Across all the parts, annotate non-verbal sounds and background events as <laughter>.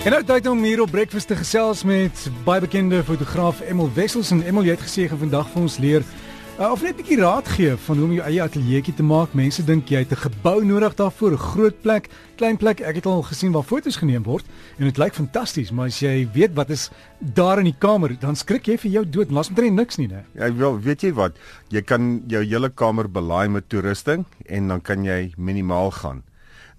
En nou tyd om hier op breakfast te gesels met baie bekende fotograaf Emil Wessels en Emil het gesê gaan vandag vir ons leer uh, of net 'n bietjie raad gee van hoe om jou eie ateljeetjie te maak. Mense dink jy het 'n gebou nodig daarvoor, 'n groot plek, klein plek. Ek het al gesien waar foto's geneem word en dit lyk fantasties, maar as jy weet wat is daar in die kamer, dan skrik jy vir jou dood. Laat omtrent niks nie, né? Ja, wel, weet jy wat? Jy kan jou hele kamer belaai met toerusting en dan kan jy minimaal gaan.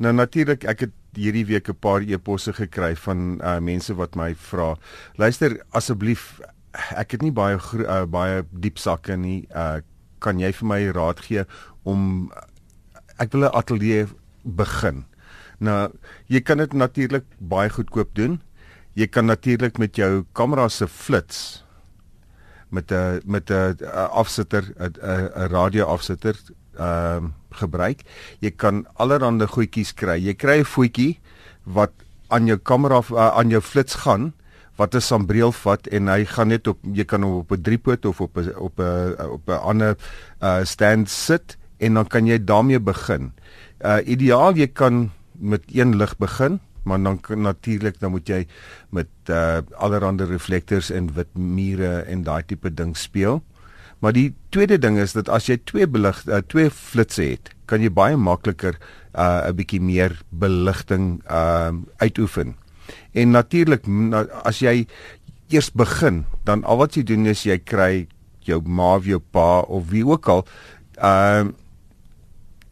Nou natuurlik, ek het hierdie week 'n paar e-posse gekry van uh, mense wat my vra, luister asseblief, ek het nie baie uh, baie diep sakke nie. Uh, kan jy vir my raad gee om ek wil 'n ateljee begin. Nou, jy kan dit natuurlik baie goedkoop doen. Jy kan natuurlik met jou kamera se flits met 'n met 'n afsitter 'n 'n radio afsitter ehm uh, gebruik. Jy kan allerlei goedjies kry. Jy kry 'n voetjie wat aan jou kamera uh, aan jou flits gaan wat 'n sambreel vat en hy gaan net op jy kan hom op 'n driepoot of op 'n op 'n op 'n ander uh, stand sit en dan kan jy daarmee begin. Uh ideaal jy kan met een lig begin, maar dan natuurlik dan moet jy met uh allerlei reflektors en wit mure en daai tipe ding speel. Maar die tweede ding is dat as jy twee belig uh, twee flitsse het, kan jy baie makliker 'n uh, bietjie meer beligting uh uitoefen. En natuurlik as jy eers begin, dan al wat jy doen is jy kry jou ma of jou pa of wie ook al uh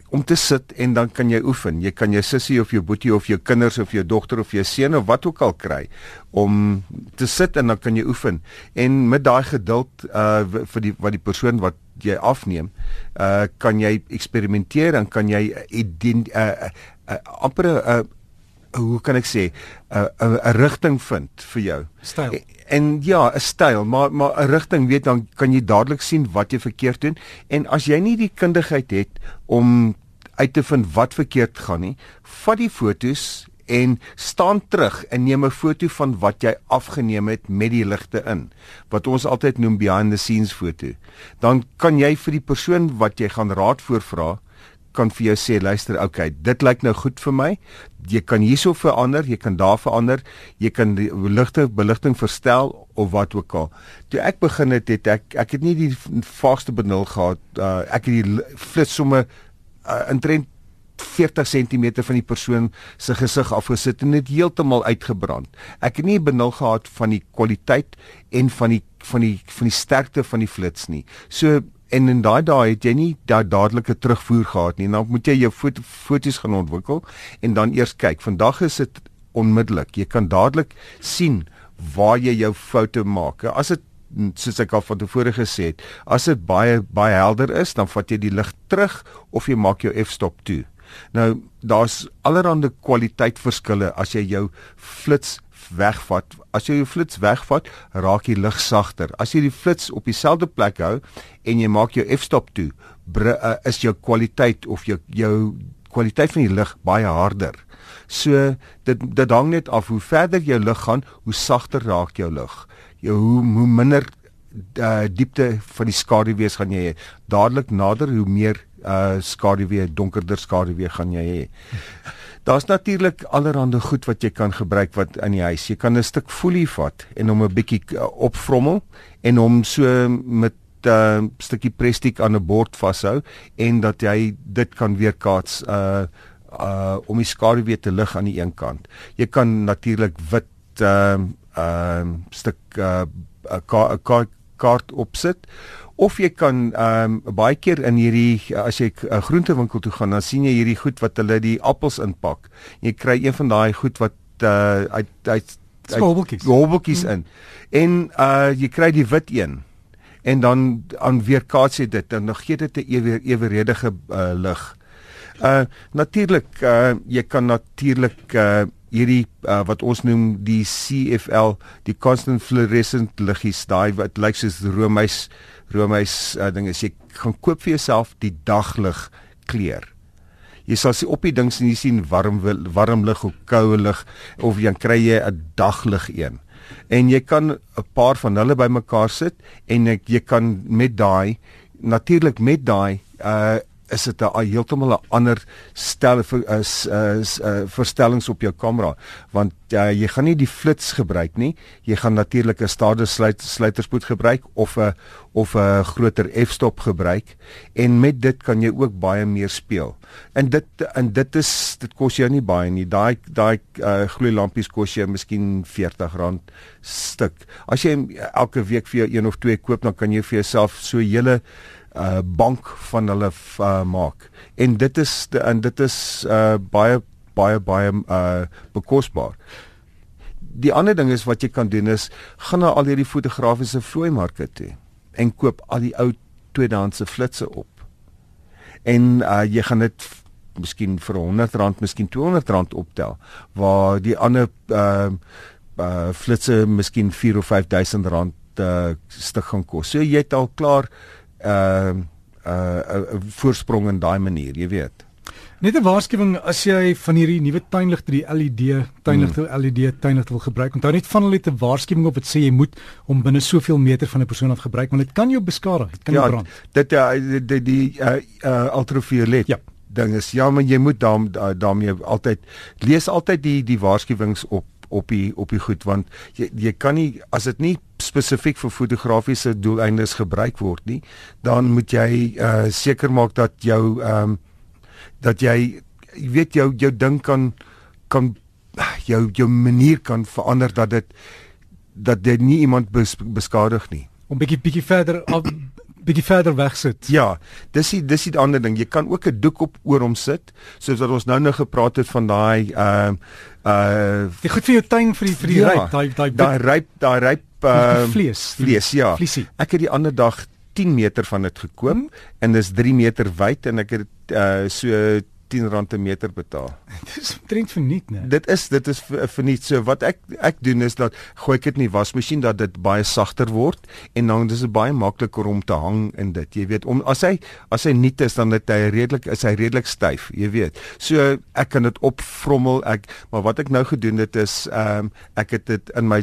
om te sit en dan kan jy oefen. Jy kan jou sussie of jou boetie of jou kinders of jou dogter of jou seun of wat ook al kry om te sit en dan kan jy oefen. En met daai geduld uh vir die wat die persoon wat jy afneem, uh kan jy eksperimenteer en kan jy 'n uh, uh, uh, amper 'n uh, hoe kan ek sê 'n uh, 'n rigting vind vir jou. Styl. En, en ja, 'n styl, maar maar 'n rigting weet dan kan jy dadelik sien wat jy verkeerd doen en as jy nie die kundigheid het om uit te vind wat verkeerd gaan nie, vat die fotos en staan terug en neem 'n foto van wat jy afgeneem het met die ligte in wat ons altyd noem behind the scenes foto. Dan kan jy vir die persoon wat jy gaan raad voorvra kan vir jou sê luister okay dit lyk nou goed vir my. Jy kan hierso verander jy kan daar verander. Jy kan die ligte beligting verstel of wat ook al. Toe ek begin het het ek ek het nie die vaagste benul gehad uh, ek het die flits somme uh, intrent 40 cm van die persoon se gesig afgesit en dit heeltemal uitgebrand. Ek het nie benul gehad van die kwaliteit en van die van die van die sterkte van die flits nie. So en in daai dae het jy nie daai dadelike terugvoer gehad nie. Nou moet jy jou foto, foto's gaan ontwikkel en dan eers kyk. Vandag is dit onmiddellik. Jy kan dadelik sien waar jy jou foute maak. As dit soos ek al van tevore gesê het, as dit baie baie helder is, dan vat jy die lig terug of jy maak jou f-stop toe. Nou daar's allerlei kwaliteitverskille as jy jou flits wegvat. As jy jou flits wegvat, raak die lig sagter. As jy die flits op dieselfde plek hou en jy maak jou f-stop toe, uh, is jou kwaliteit of jou jou kwaliteit van die lig baie harder. So dit dit hang net af hoe verder jou lig gaan, hoe sagter raak jou lig. Jou hoe, hoe minder uh, diepte van die skaduwee gaan jy hê. Dadelik nader hoe meer uh skaduwee, donkerder skaduwee gaan jy hê. Daar's natuurlik allerhande goed wat jy kan gebruik wat in die huis. Jy kan 'n stuk folie vat en hom 'n bietjie uh, opvrommel en hom so met 'n uh, stukkie plastiek aan 'n bord vashou en dat jy dit kan weerkaats uh uh om die skaduwee te lig aan die een kant. Jy kan natuurlik wit uh uh stuk uh 'n ka kaart ka opsit of jy kan ehm um, baie keer in hierdie as jy 'n uh, groentewinkel toe gaan dan sien jy hierdie goed wat hulle die appels inpak. Jy kry een van daai goed wat uh uit uit hobbeltjies hobbeltjies mm. in. En uh jy kry die wit een en dan aan weerkaats jy dit en dan gee dit 'n ewe, eweredige uh, lig. Uh natuurlik uh jy kan natuurlik uh hierdie uh, wat ons noem die CFL, die constant fluorescent liggies, daai wat lyk soos roomys roomys uh, ding is jy gaan koop vir jouself die daglig kleur. Jy sal sien op die ding sien jy sien warm warm lig of koue lig of jy kry jy 'n daglig een. En jy kan 'n paar van hulle bymekaar sit en ek, jy kan met daai natuurlik met daai uh is dit 'n heeltemal 'n ander stel vir is is uh, verstellings op jou kamera. Want uh, jy gaan nie die flits gebruik nie. Jy gaan natuurlik 'n stade sluit, sluiterspoed gebruik of 'n of 'n groter f-stop gebruik. En met dit kan jy ook baie meer speel. En dit en dit is dit kos jou nie baie nie. Daai daai uh, gloeilampies kos jou miskien R40 stuk. As jy elke week vir jou een of twee koop dan kan jy vir jouself so hele uh bank van hulle uh, maak. En dit is en dit is uh baie baie baie uh bekosbaar. Die ander ding is wat jy kan doen is gaan na al hierdie fotografiese vloeimarke toe en koop al die ou tweedehandse flitsse op. En uh jy gaan dit miskien vir R100, miskien R200 optel waar die ander uh uh flitsse miskien 4 of 5000 rand uh stuk gaan kos. So jy het al klaar uh uh 'n voorsprong in daai manier, jy weet. Net 'n waarskuwing as jy van hierdie nuwe tuinligte, die LED tuinligte, hmm. LED tuinligte wil gebruik, onthou net van hulle het 'n waarskuwing op wat sê jy moet om binne soveel meter van 'n persoon af gebruik want dit kan jou beskadig, dit kan ja, jou brand. Dit ja, die die, die uh, uh ultraviolet. Ja ding is ja maar jy moet daarmee daarmee altyd lees altyd die die waarskuwings op op die op die goed want jy jy kan nie as dit nie spesifiek vir fotografiese doeleindes gebruik word nie dan moet jy uh seker maak dat jou ehm um, dat jy jy weet jou jou ding kan kan jou jou manier kan verander dat dit dat dit nie iemand bes, beskadig nie. Om bietjie bietjie verder af bietjie verder weg sit. Ja, dis die dis die ander ding. Jy kan ook 'n doek op oor hom sit, soos wat ons nou nou gepraat het van daai ehm uh, uh Dit goed vir jou tuin vir die vir die ja, ryp, daai daai daai ryp, daai ryp uh vlees. Vlees, ja. Vliesie. Ek het die ander dag 10 meter van dit gekoop hmm. en dis 3 meter wyd en ek het uh so 10 rand 'n meter betaal. <laughs> Dis omtrent verniet, né? Dit is dit is verniet. So wat ek ek doen is dat gooi ek dit in die wasmasjien dat dit baie sagter word en dan is dit baie makliker om te hang in dit. Jy weet, om as hy as hy nuut is dan het hy redelik is hy redelik styf, jy weet. So ek kan dit opvrommel. Ek maar wat ek nou gedoen het is ehm um, ek het dit in my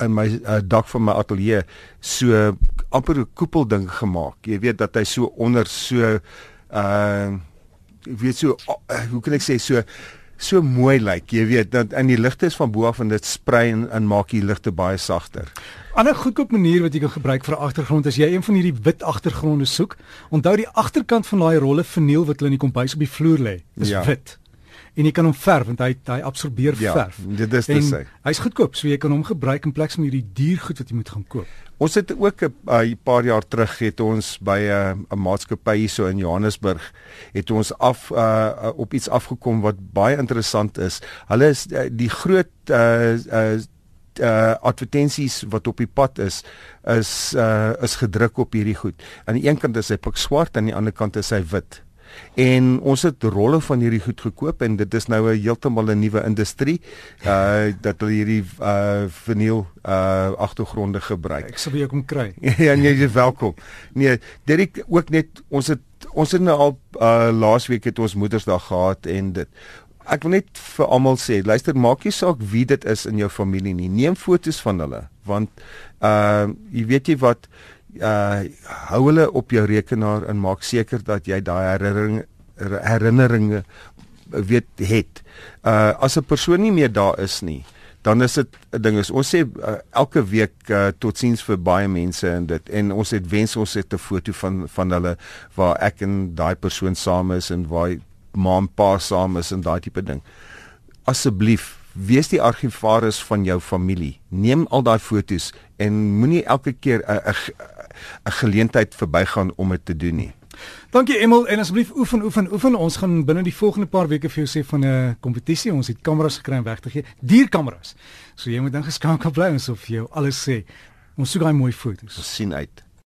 in my uh, dak van my ateljee so amper 'n koepelding gemaak. Jy weet dat hy so onder so ehm uh, weet so uh, hoe kan ek sê so so mooi lyk like, jy weet dat in die ligte is van bo af en dit sprei en, en maak die ligte baie sagter. Ander goedkoop manier wat jy kan gebruik vir 'n agtergrond is jy een van hierdie wit agtergronde soek. Onthou die agterkant van daai rolle verniel wat hulle in die kombuis op die vloer lê, is ja. wit. En jy kan hom verf want hy hy absorbeer ja, verf. Dit is dit sê. Hy's goedkoop, so jy kan hom gebruik in plaas van hierdie duur goed wat jy moet gaan koop. Ons het ook 'n uh, paar jaar terug het ons by 'n uh, 'n maatskappy hierso in Johannesburg het ons af uh, op iets afgekom wat baie interessant is. Hulle is uh, die groot uh, uh, uh advertensies wat op die pad is is uh is gedruk op hierdie goed. Aan die een kant is hy pik swart en aan die ander kant is hy wit. En ons het rolle van hierdie goed gekoop en dit is nou 'n heeltemal 'n nuwe industrie uh <laughs> dat hulle hierdie uh verniel uh agtergronde gebruik. Ek sal weer kom kry. <laughs> ja, nee, jy is welkom. Nee, dit ook net ons het ons het nou al uh laasweek het ons Moedersdag gehad en dit Ek wil net vir almal sê, luister, maak nie saak wie dit is in jou familie nie. Neem foto's van hulle want uh jy weet jy wat uh hou hulle op jou rekenaar en maak seker dat jy daai herinnering herinneringe weet het. Uh as 'n persoon nie meer daar is nie, dan is dit 'n ding is ons sê uh, elke week uh, totsiens vir baie mense en dit en ons het wens ons het 'n foto van van hulle waar ek en daai persoon saam is en waar ma en pa saam is en daai tipe ding. Asseblief wees die argivaris van jou familie. Neem al daai fotos en moenie elke keer 'n 'n geleentheid verbygaan om dit te doen nie. Dankie Emel en asseblief oefen oefen oefen. Ons gaan binne die volgende paar weke vir jou sê van 'n kompetisie. Ons het kameras gekry om weg te gee. Dierkameras so jy moet dan geskakel bly ons of jou alles sê. Ons soek daai mooi foto's. Ons sien uit